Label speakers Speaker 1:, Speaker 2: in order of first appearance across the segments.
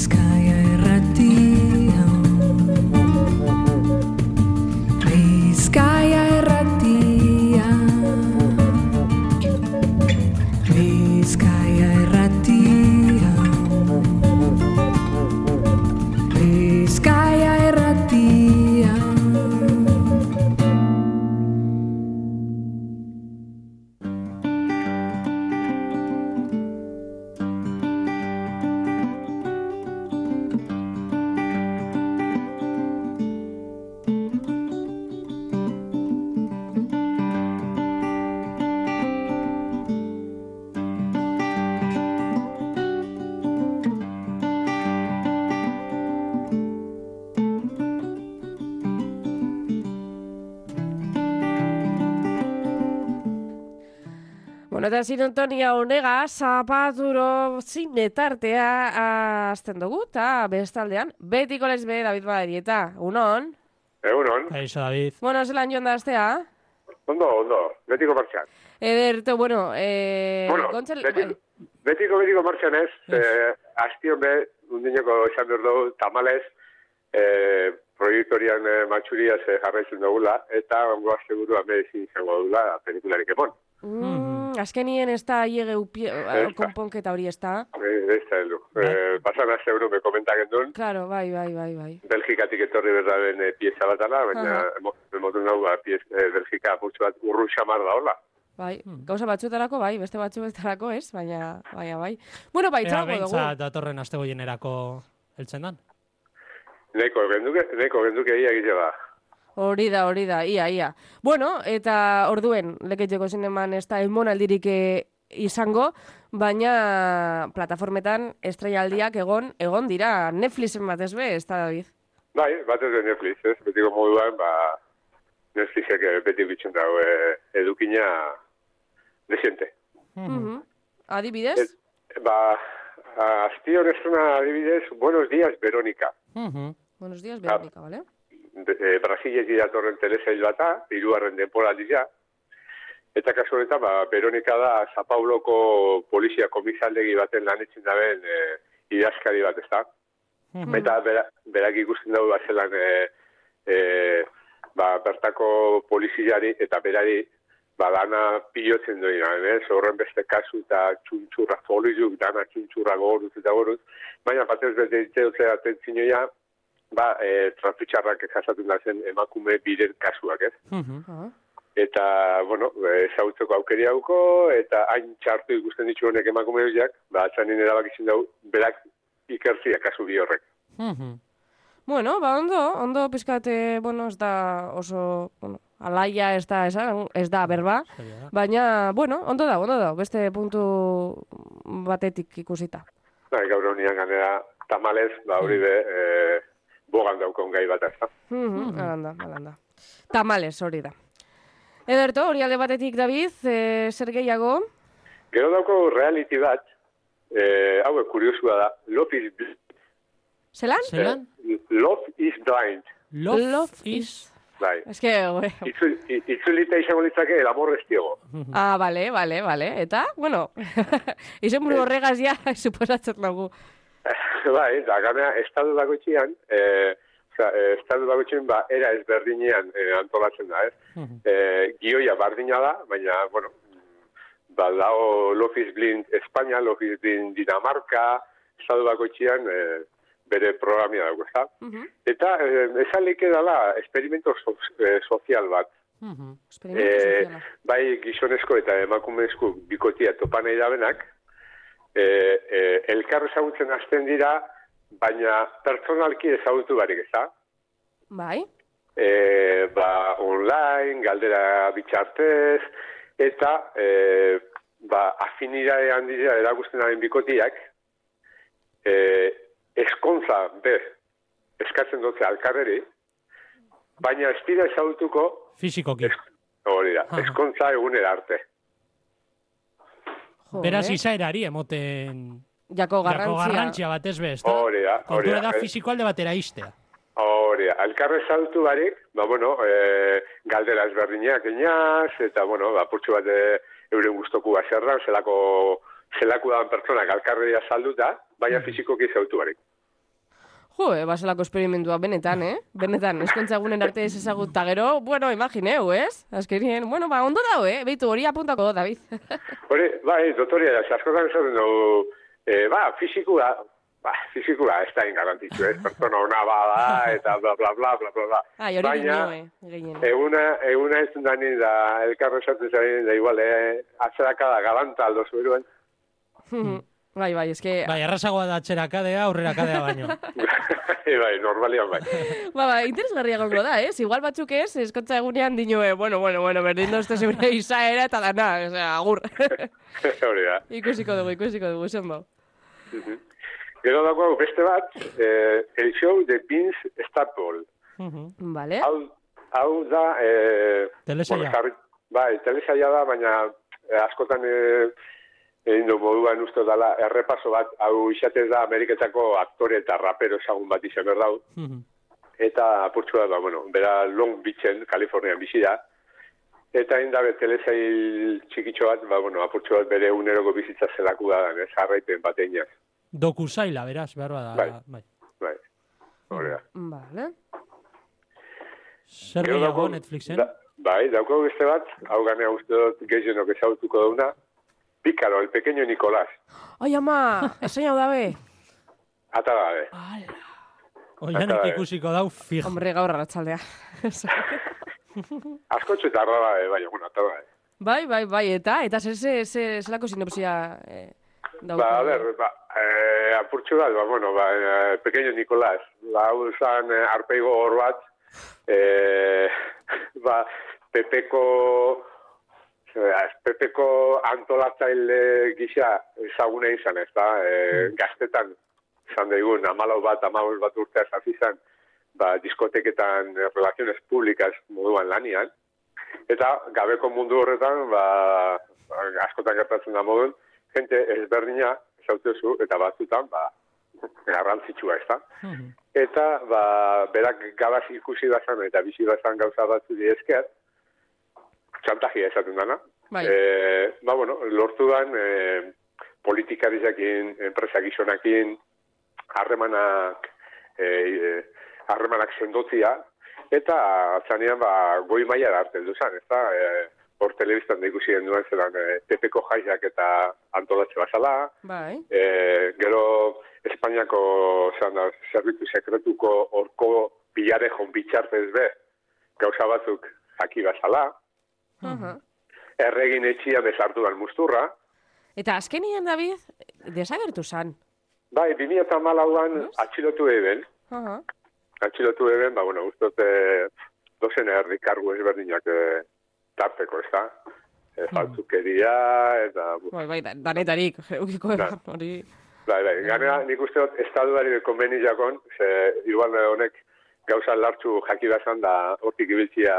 Speaker 1: sky. Eta sintonia honega, zapaturo zine tartea azten dugu, eta bestaldean, betiko lesbe David Badarieta, unon?
Speaker 2: Egunon,
Speaker 3: Kaixo, David.
Speaker 1: Bueno, zelan joan da aztea?
Speaker 2: ondo, ondo, betiko martxan.
Speaker 1: Ederto, bueno, eh,
Speaker 2: bueno,
Speaker 1: gontzel-
Speaker 2: betiko, betiko, betiko martxan ez, eh, astion be, undineko esan behar dugu, tamalez, eh, proiektorian eh, matxuria ze jarraitzen dugula, eta ongo azte buru amedizin izango dugula pelikularik emon.
Speaker 1: Mm, azkenien ez da hiege upi,
Speaker 2: da.
Speaker 1: konponketa hori ez da?
Speaker 2: Eh, ez da heldu. Eh, pasan azte buru me komentaken duen,
Speaker 1: Claro, bai, bai, bai, bai.
Speaker 2: Belgikatik etorri berdaben eh, pieza bat ala, baina
Speaker 1: Aha.
Speaker 2: emo- emoten dago, ba, piez, eh, Belgika apurtxo bat urrun xamar da, hola.
Speaker 1: Bai, gauza batzuetarako bai, beste batzuetarako ez, baina, baina bai. Bueno, bai,
Speaker 3: Ea
Speaker 1: txango dugu.
Speaker 3: behintzat datorren aste goienerako heltzen dan.
Speaker 2: Neko, genduke, neko, genduke ia ba.
Speaker 1: Hori da, hori da, ia, ia. Bueno, eta orduen, leketxeko zineman ez da emonaldirik eh, izango, baina plataformetan estraialdiak egon, egon dira. Netflixen bat ez be, ez da, David?
Speaker 2: Bai, bat ez Netflix, ez? Betiko moduan, ba, Netflixek eh, beti bitzen dago eh, edukina desente.
Speaker 1: Mhm. Adibidez?
Speaker 2: Ez, ba, azti honestuna adibidez, buenos días, Verónica.
Speaker 3: Mhm.
Speaker 1: Buenos días, Verónica, ¿vale?
Speaker 2: E, Brasiletik datorren telesail bata, hirugarren denporaldia. Eta kasu honetan, ba, Veronica da Sa Pauloko polizia komisaldegi baten lanetzen daben e, idazkari bat, ezta? Eta bera, berak ikusten dugu bazelan e, e, ba, bertako poliziari eta berari ba, dana pilotzen duen, ez? Horren beste kasu eta txuntxurra folizuk, dana txuntxurra goruz eta goruz. Baina batez bete ditzeutze atentzinoia, ba, e, trafitxarrak jasatzen da zen emakume biren kasuak, ez?
Speaker 3: Mhm.
Speaker 1: Ah.
Speaker 2: Eta, bueno, ezagutzeko aukeri hauko, eta hain txartu ikusten ditu honek emakume horiak, ba, atzanin erabakitzen dugu, berak ikertzia kasu bi horrek.
Speaker 3: Mhm.
Speaker 1: Bueno, ba, ondo, ondo pizkate, bueno, ez da oso, bueno, alaia ez da, esan, ez da berba, baina, bueno, ondo da, ondo da, beste puntu batetik ikusita.
Speaker 2: Bai, gaur honian ganera, tamalez, ba, hori be, e, bogan daukon gai bat, ezta?
Speaker 1: Mhm, alanda, alanda. Tamales, hori da. Ederto, hori alde batetik, David, e, zer gehiago?
Speaker 2: Gero dauko reality bat, e, hau kuriosua da, Love is, Bl-
Speaker 1: Zelan?
Speaker 3: Zelan?
Speaker 2: eh, Love is Blind.
Speaker 3: Love,
Speaker 1: Love
Speaker 3: is...
Speaker 2: Bai.
Speaker 1: Ez que,
Speaker 2: i- itzulita izango litzake, el amor ez diego.
Speaker 1: Ah, vale, vale, vale. Eta, bueno, izen buru horregaz ja, suposatzen dugu.
Speaker 2: bai, da gana, estadu dago itxian, e, oza, e, estadu dago itxian, ba, era ezberdinean e, antolatzen da, ez? E, gioia bardina da, baina, bueno, ba, dago Love is Blind Espanya, Love is Blind Dinamarca, estadu dago itxian, e, bere programia dago, ezta? Eta, e, esan leike dala, experimento so, e, sozial bat.
Speaker 1: Experimento
Speaker 2: E, bai gizonezko eta emakumezko bikotia topa nahi dabenak, e, e, elkar ezagutzen hasten dira, baina pertsonalki ezagutu barik, ez da?
Speaker 1: Bai,
Speaker 2: E, ba, online, galdera bitxartez, eta e, ba, afinidade handia erakusten daren bikotiak, e, eskontza, be, eskatzen dute alkarreri, baina ez dira ezagutuko
Speaker 3: Fizikoki.
Speaker 2: Hori da,
Speaker 3: Aha.
Speaker 2: eskontza egunera arte.
Speaker 1: Jo,
Speaker 3: Beraz
Speaker 1: eh?
Speaker 3: izaerari emoten...
Speaker 1: Jako
Speaker 3: Jako
Speaker 1: garrantzia.
Speaker 3: garrantzia batez be, ezta?
Speaker 2: Hori da, hori
Speaker 3: Kontua
Speaker 2: da.
Speaker 3: da
Speaker 2: Eh,
Speaker 3: fiziko alde batera istea.
Speaker 2: Hori da, alkarre saltu barik, ba, bueno, e, galdera ezberdinak inaz, eta, bueno, ba, purtsu bat e, euren guztoku baserran, zelako, zelako dan pertsonak alkarrea salduta, baina fizikoki zautu barik.
Speaker 1: Jo, eh, baselako esperimentua benetan, eh? Benetan, eskontza egunen arte ez ezagut, ta gero, bueno, imagineu, ez? Azkenien, bueno, ba, ondo dau, eh? Beitu, hori apuntako, David.
Speaker 2: Hori, bai, doktoria, askotan esaten dugu, e, ba, fizikua, ba, fizikua ez da ingarantitzu, ez, pertsona ona bada, eta bla, bla, bla, bla, bla, bla.
Speaker 1: Ai, hori
Speaker 2: Baina,
Speaker 1: eh?
Speaker 2: Eguna, eguna ez dani da, elkarro esaten zain, da igual, eh, atzerakada galanta aldo zueruan.
Speaker 1: bai, bai, eske...
Speaker 3: Bai, errazagoa da txerakadea, aurrerakadea baino.
Speaker 2: bai, normalian bai.
Speaker 1: Ba, ba, interesgarria gongo da, ez? Igual batzuk ez, eskontza egunean dinoe, bueno, bueno, bueno, berdin dozte zeure izaera eta dana, osea, agur.
Speaker 2: Hori da.
Speaker 1: ikusiko dugu, ikusiko dugu, zen bau.
Speaker 2: Gero dago beste bat, eh, el show de Vince Staple.
Speaker 3: Mhm.
Speaker 1: Vale.
Speaker 2: Hau, hau da... Eh,
Speaker 3: Telesaila.
Speaker 2: jarri- bai, telesaia da, baina eh, askotan eh, egin du moduan uste dela errepaso bat, hau isatez da Ameriketako aktore eta rapero ezagun bat izan behar dau.
Speaker 3: Mhm.
Speaker 2: Eta apurtxua da, bueno, bera Long Beachen, Kalifornian bizi da. Eta hain dabe telesail txikitxo bat, ba, bueno, apurtxu bat bere uneroko bizitza zelaku da, ez jarraipen bat einaz.
Speaker 3: Doku zaila, beraz, behar bada.
Speaker 2: Bai.
Speaker 3: Bai.
Speaker 2: Bai, hori da.
Speaker 1: Vale.
Speaker 3: Zer gehiago Netflixen?
Speaker 2: Da, bai, daukagu beste bat, hau ganea uste dut gehienok ezagutuko dauna, Pícaro, el pequeño Nicolás.
Speaker 1: Ai, ama, esain hau dabe.
Speaker 2: Ata.
Speaker 1: Ala.
Speaker 3: Oianik
Speaker 2: Aka, eh.
Speaker 3: ikusiko dau fijo.
Speaker 1: Hombre, gaur arratsaldea.
Speaker 2: Askotxo eta arra gabe, bai, bueno, ata gabe.
Speaker 1: bai, bai, bai, eta, eta zer, zer, zer, zelako sinopsia eh, dauka?
Speaker 2: Ba, a ver, ba, eh, apurtxu bat, ba, bueno, ba, eh, pequeño Nicolás, ba, hau zan eh, arpeigo hor bat, eh, ba, Pepeko, eh, Pepeko antolatzaile gisa ezaguna izan, ez da, eh, gaztetan, izan daigun, amalau bat, amalau bat urteaz hasi izan, ba, diskoteketan relaciones públicas moduan lanian, eta gabeko mundu horretan, ba, askotan gertatzen da modun, jente ezberdina zautezu eta batzutan, ba, garrantzitsua, ez da?
Speaker 3: Mhm.
Speaker 2: Eta, ba, berak gabaz ikusi bazan eta bizi bazan gauza batzu di esker, txantajia esaten dana.
Speaker 1: Bai.
Speaker 2: E, ba, bueno, lortu dan, e, politikarizakin, enpresa gizonakin, harremanak, e, harremanak sendotzia, eta zanean, ba, goi maila da hartzen duzan, ez da? E, hor telebistan da ikusi genduan zelan e, tepeko jaiak eta antolatze bazala,
Speaker 1: Bai.
Speaker 2: e, gero Espainiako zean da, zerbitu sekretuko orko pilarejon bitxartez be, gauza batzuk zaki bazala,
Speaker 1: Aha.
Speaker 2: erregin etxia bezartu dan musturra,
Speaker 1: Eta azkenian, David, desagertu zan.
Speaker 2: bai, 2008an
Speaker 1: Yes.
Speaker 2: atxilotu eben,
Speaker 1: Aha.
Speaker 2: atxilotu eben, ba, bueno, ustote dozen erdi kargu ezberdinak e, tarteko, ez da? E, faltzukeria, eta...
Speaker 1: Bai, bai, da- danetarik, eukiko hori.
Speaker 2: Bai, bai, ganera nik uste dut estaduari konbeni jakon, ze igual honek gauza lartxu jaki bazan da hortik ibiltzia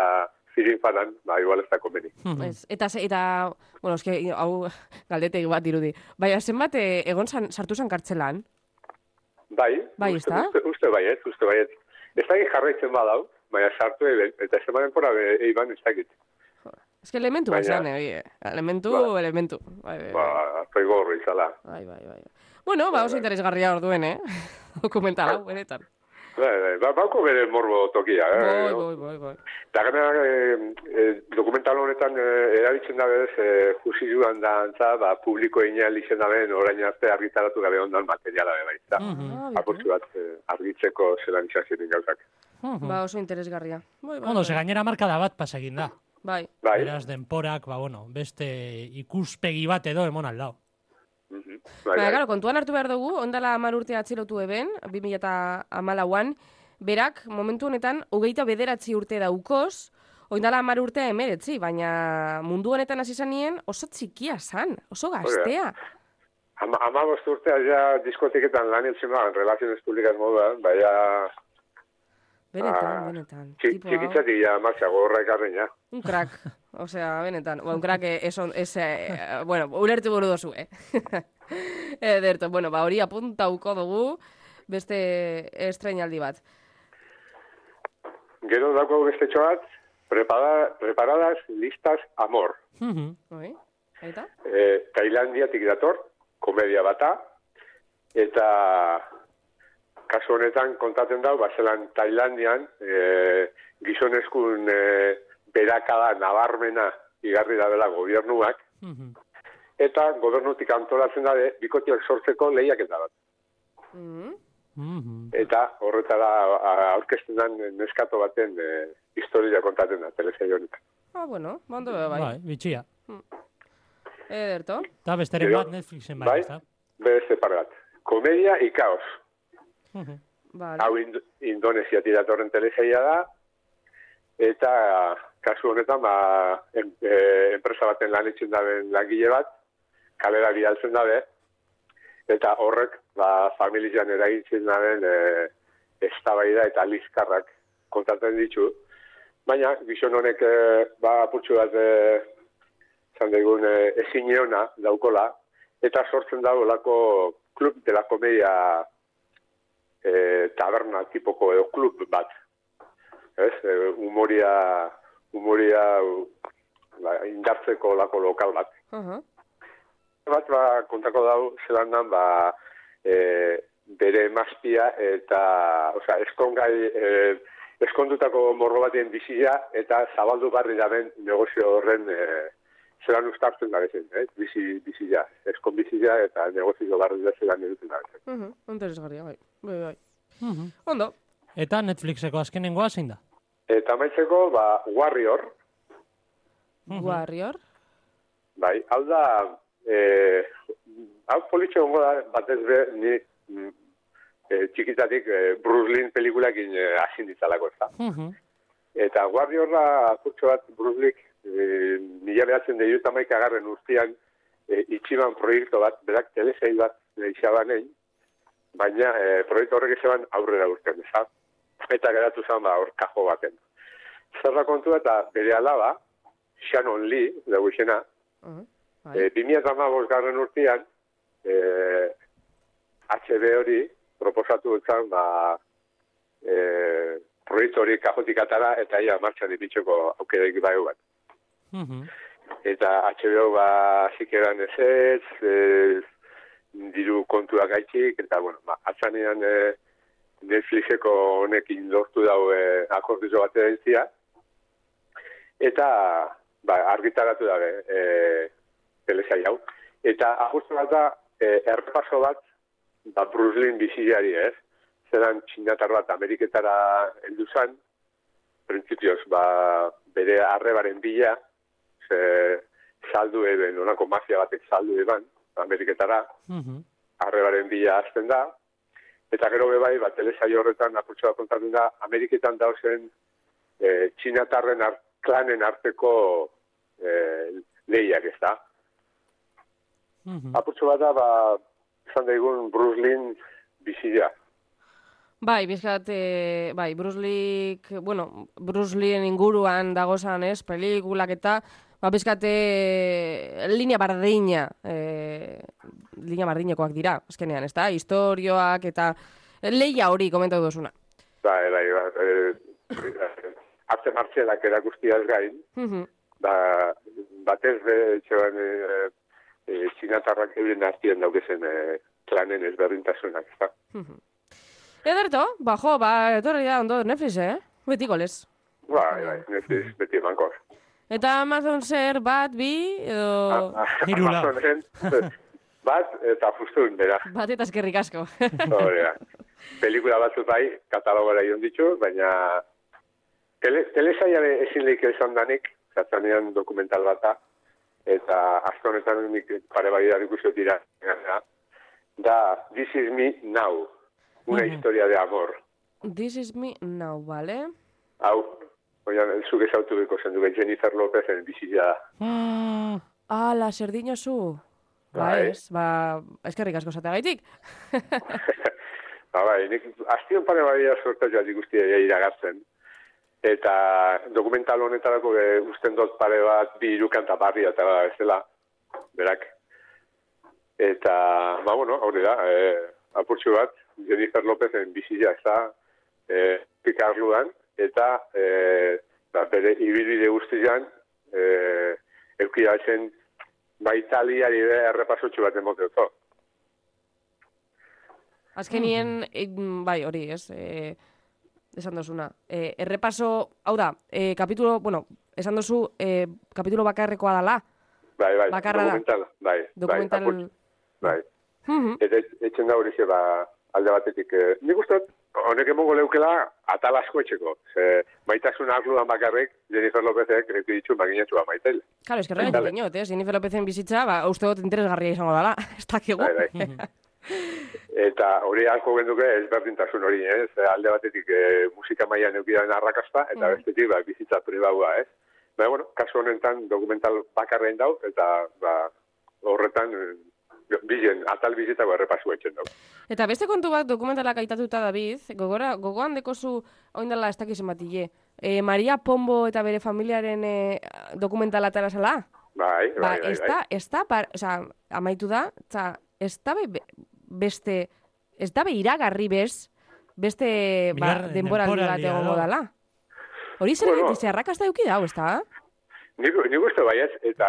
Speaker 2: zirin fadan, ba, igual ez da konbeni.
Speaker 3: Mhm.
Speaker 1: Ez, eta, eta, bueno, eske, hau galdetegi bat dirudi. Baina, zenbat eh, egon zan, sartu zan kartzelan?
Speaker 2: Bai,
Speaker 1: Bai,
Speaker 2: uste, uste, uste baiet, uste baiet. Ez da jarraitzen badau, baina sartu eben, eta ez emanen pora eiban ez dakit.
Speaker 1: Eske elementu bat zan, eh, elementu,
Speaker 2: Ba.
Speaker 1: elementu. Bai, bai,
Speaker 2: Ba,
Speaker 1: bai,
Speaker 2: horri izala.
Speaker 1: bai, bai, bai. Bueno, ba, oso interesgarria orduen, eh? Dokumental hau, benetan.
Speaker 2: Bai, bai, ba, bauko bere morbo tokia, eh?
Speaker 1: Bai, bai, bai, bai.
Speaker 2: Eta gana, e, e, dokumental honetan e, erabiltzen da bez, e, fusiluan da antza, ba, publiko inel izen daben orain arte argitaratu gabe ondan materiala be baita.
Speaker 3: Mhm.
Speaker 1: Ah, bitu.
Speaker 2: Apurtzu bat e, argitzeko zelan izan ziren gauzak.
Speaker 3: Mhm.
Speaker 1: Ba, oso interesgarria. Bai, bai,
Speaker 3: Ondo, ze
Speaker 1: bai.
Speaker 3: gainera markada bat pasagin da.
Speaker 1: Bai,
Speaker 2: Bai,
Speaker 3: Beraz, denporak, ba, bueno, beste ikuspegi bat edo emon aldao.
Speaker 2: Bai,
Speaker 1: Baina,
Speaker 2: bai.
Speaker 1: claro, kontuan hartu behar dugu, ondala amar urte atzilotu eben, 2008an, berak, momentu honetan, hogeita bederatzi urte daukoz, oindala amar urtea emeretzi, baina mundu honetan hasi zanien oso txikia zan, oso gaztea.
Speaker 2: Ama, ama urtea ja diskoteketan lan entzun da, relaziones publikas moduan, baina
Speaker 1: Benetan,
Speaker 2: Ah,
Speaker 1: benetan.
Speaker 2: txik,
Speaker 1: Tipo hau,
Speaker 2: txikitzatik ja martxago horra ekarren ja.
Speaker 1: un crack. Osea, benetan. Ba, un crack eh, es, on- es eh, bueno, ulertu buru dozu, eh? Ederto, bueno, ba, hori apuntauko dugu beste estrenaldi bat.
Speaker 2: Gero dauko beste txoat, prepara, preparadas listas amor.
Speaker 3: Mhm.
Speaker 1: Oi? Eta?
Speaker 2: e, Tailandiatik dator, komedia bata, eta kasu honetan kontaten dau, bazelan Tailandian, e, gizonezkun e, berakada nabarmena igarri da dela gobernuak,
Speaker 3: Mhm.
Speaker 2: eta gobernutik antolatzen dabe, bikotiak sortzeko lehiak eta bat.
Speaker 1: Mm.
Speaker 3: Mhm.
Speaker 2: Eta horretara aurkezten den neskato baten e, historia kontatzen da, telesaio honetan.
Speaker 1: Ah, bueno, mando bai.
Speaker 3: Bai, bitxia.
Speaker 1: Ederto.
Speaker 3: Eta besteren bat Netflixen bai,
Speaker 2: bai, beste pare bat. Komedia y caos.
Speaker 3: Mhm.
Speaker 1: Vale.
Speaker 2: Hau ind Indonesiatik datorren telesaia da, eta kasu honetan, ba, en, e, enpresa baten lan itxen daben langile bat, kalera bidaltzen dabe, eta horrek, ba, familian eragintzen daben e, eztabaida eta lizkarrak kontatzen ditu, baina gizon honek e, ba, apurtxu bat e, zan daigun e, ezin eona daukola, eta sortzen da olako klub de la komedia e, taberna tipoko edo klub bat. Ez, e, humoria, humoria ba, indartzeko lako lokal bat.
Speaker 1: Aha.
Speaker 2: Bat ba, kontako dau zelan dan, ba, e, bere emaztia eta, osea, eskongai, e, eskondutako morro baten bizia eta zabaldu barri daben negozio horren e, zelan ustartzen da bezen, eh? bizi, bizia, eskon bizia eta negozio barri da zelan eduten da bezen.
Speaker 1: Mhm. Interesgarria, bai. Bai, bai.
Speaker 3: Mhm.
Speaker 1: Ondo.
Speaker 3: Eta Netflixeko azkenengoa zein da?
Speaker 2: Eta maitzeko, ba, Warrior,
Speaker 3: Mhm.
Speaker 1: Warrior.
Speaker 2: Bai, hau da, e, hau politxe gongo da, batez be, ni mm, e, txikitatik e, Bruce Lee pelikulakin e, hasi ditzalako, ez da.
Speaker 3: Mhm.
Speaker 2: Eta Warriorra, kurtso bat, Bruce Lee, e, mila behatzen de juta agarren urtean, e, itxiban proiektu bat, berak telesail bat deixabanei, baina e, proiektu horrek ezeban aurrera urten, ez da. Eta geratu zen, ba, hor kajo baten. Zerra kontua eta bere alaba, Shannon Lee, dugu izena,
Speaker 1: Aha.
Speaker 2: E,
Speaker 1: Bai.
Speaker 2: 2008 garren urtean, e, HB hori proposatu etzan, ba, e, proiektu hori kajotik atara eta ia martxan ipitxeko aukereik bai bat.
Speaker 3: Mhm.
Speaker 2: Eta HBO ba, zikeran ez ez, e, diru kontuak gaitxik, eta bueno, ba, atzanean e, Netflixeko honekin lortu dau e, akordizo bat edentzia, eta ba, argitaratu dabe e, telesai hau. Eta ajustu bat da, e, errepaso bat, ba, Bruce Lee biziari ez, zeran txinatar bat Ameriketara heldu zan, printzipioz, ba, bere arrebaren bila, ze saldu eben, onako mafia batek saldu eban, Ameriketara,
Speaker 3: Mhm.
Speaker 2: arrebaren bila azten da, eta gero bebai, ba, telesaio horretan apurtxo bat kontatzen da, Ameriketan dauzen e, txinatarren ar, klanen arteko e, lehiak ez da.
Speaker 3: Mhm.
Speaker 2: Apurtxo bat da, ba, esan daigun Bruce Lee bizia.
Speaker 1: Bai, bizkat, eh, bai, Bruce Lee, bueno, Bruce Leen inguruan dagozan, ez, pelikulak eta, ba, bizkat, eh, linea bardina, eh, linea bardinekoak dira, azkenean, ez da, historioak eta leia hori komentatu duzuna.
Speaker 2: Bai, bai, ba, e, arte martxelak erakustiaz gain,
Speaker 1: Mhm.
Speaker 2: ba, batez be, txeban, e, e, txinatarrak euren artien daukezen e, klanen ezberdintasunak, ez da.
Speaker 1: Ederto, ba, jo, ba, etorri da ondo Netflix, eh? Beti golez.
Speaker 2: Bai, bai, Netflix beti emankor.
Speaker 1: Eta Amazon zer bat, bi, edo...
Speaker 2: Ah,
Speaker 3: Hirula.
Speaker 2: Amazonen, bat eta justun, bera.
Speaker 1: Bat eta eskerrik asko.
Speaker 2: Hori da. Pelikula batzuk bai, katalogora ion ditu, baina tele, telesaiare ezin lehik esan danik, zatzanean dokumental bata, eta azte honetan nik pare bai da ikusi dira, da This is me now, una
Speaker 3: Mhm.
Speaker 2: historia de amor.
Speaker 1: This is me now, vale?
Speaker 2: Hau, oian, zuk ezautu beko zen dugu Jennifer Lopezen bizia da.
Speaker 3: Mm,
Speaker 1: Ah, la serdino zu. Ba
Speaker 2: Bai.
Speaker 1: ez, ba, eskerrik asko zategaitik.
Speaker 2: Ba, bai, nik aztion pare bai sortu joat ikustia ja iragartzen. Eta dokumental honetarako e, usten dut pare bat bi irukanta barri eta bezala, berak. Eta, ba, bueno, hori da, e, apurtxu bat, Jennifer Lopezen bizia ez da, e, pikarluan, eta e, ba, bere ibilbide guztian, e, eukia zen, ba, italiari be errepasotxu bat emote oto.
Speaker 1: Azkenien, mm, bai, hori, ez, e, esan dozuna. E, errepaso, hau da, e, kapitulo, bueno, esan dozu, e, kapitulo bakarrekoa dala.
Speaker 2: Bai, bai,
Speaker 1: Bakarra da.
Speaker 2: dokumental, bai.
Speaker 1: Dokumental...
Speaker 2: Bai, bai.
Speaker 1: Mhm.
Speaker 2: Eta et- etxen da hori ba, alde batetik. Eh, nik uste, honek emongo leukela atal asko etxeko. Ze, maitasun akludan bakarrik, Jennifer Lopezek, eki ditu maginatu ba maitail.
Speaker 1: Claro, es que horregatik
Speaker 2: Dale.
Speaker 1: dinot, eh? Jennifer Lopezen bizitza, ba, uste dut interesgarria izango dala. Ez dakigu.
Speaker 2: Eta hori alko genduke ezberdintasun hori, ez? Alde batetik e, musika mailan eukidan arrakasta, eta
Speaker 1: Mm.
Speaker 2: bestetik ba, bizitza pribaua, ez? Baina, bueno, kasu honetan dokumental bakarren dau, eta ba, horretan eh, bilen, atal bizitako errepasu etxen dau.
Speaker 1: Eta beste kontu bat dokumentalak aitatuta David, gogora, gogoan dekozu oindala ez dakiz ematile. E, Maria Pombo eta bere familiaren e, dokumentala atara zela?
Speaker 2: Bai, bai,
Speaker 1: Ba,
Speaker 2: bai, bai.
Speaker 1: ez da, ez da, par, oza, amaitu da, eta ez da be, be- beste, ez da be iragarri bez, beste ba,
Speaker 3: Bigarren
Speaker 1: denboraldi bat
Speaker 3: denboraldia,
Speaker 1: egongo
Speaker 3: no?
Speaker 1: dala. Hori zer
Speaker 2: Bueno.
Speaker 1: bueno. zerrakazta eduki dau, ez da?
Speaker 2: Nik, nik uste baiez, eta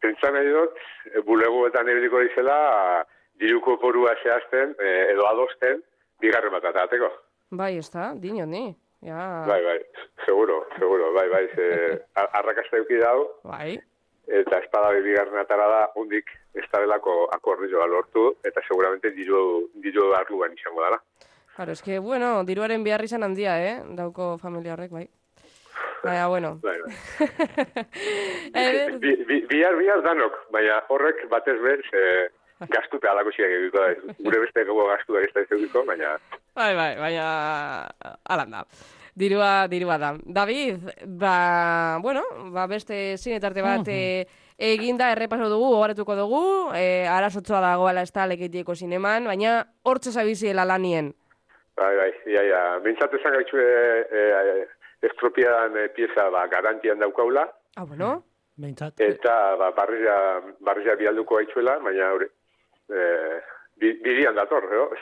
Speaker 2: pentsa nahi dut, e, bulegoetan ebiliko dizela, diruko porua zehazten, e, edo adosten, bigarren bat atateko.
Speaker 1: Bai, ez da, dinot ni. Ja,
Speaker 2: Bai, bai, seguro, seguro, bai, bai, ze, a- arrakasta euki dau,
Speaker 1: bai.
Speaker 2: eta espada bigarren atara da, hundik ez da delako akordioa lortu, eta seguramente diru, diru arluan izango dela.
Speaker 1: Claro, es que, bueno, diruaren behar izan handia, eh? Dauko familia horrek, bai. Baina, bueno.
Speaker 2: Bai, bai. Bi, bi, bihar, bihar danok, baina horrek batez bez, e, gaztupe alako ziak egiko da. Gure beste gogo gaztu da ez da egiko, baina
Speaker 1: bai, bai, baina, alan da. Dirua, dirua da. David, ba, bueno, ba beste zinetarte bat eh, eginda errepaso dugu, gogoratuko dugu, eh, arazotzoa dagoela ez da leketieko zineman, baina hortze zabiziela lanien.
Speaker 2: Bai, bai, ia, ia. Bintzat esan gaitxu e, e, estropiadan e, pieza ba, garantian daukaula,
Speaker 1: Ah, bueno,
Speaker 3: Behintzat.
Speaker 2: eta ba, barria, barria bialduko gaitxuela, baina hori, e, bi, bidian dator, no? ez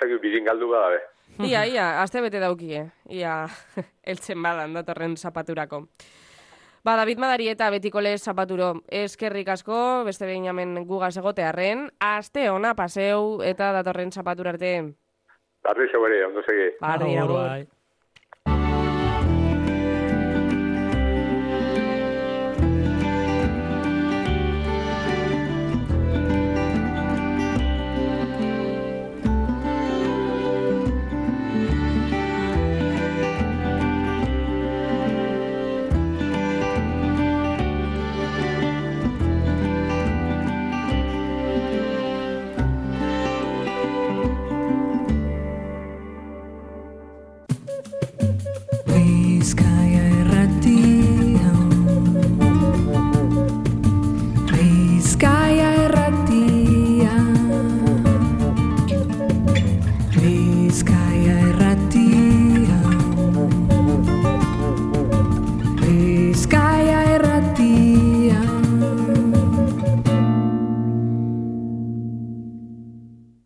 Speaker 2: dakit bidin galdu bada be.
Speaker 1: ia, ia, azte bete daukie, ia, eltzen badan datorren zapaturako. Ba, David Madari eta betiko lez zapaturo. Eskerrik asko, beste behin hemen gugaz egotearren. Aste ona paseu eta datorren zapatura arte.
Speaker 2: Barri zebere, ondo segi.
Speaker 1: Barri,
Speaker 3: bai.